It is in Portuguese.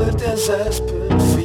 only desespero.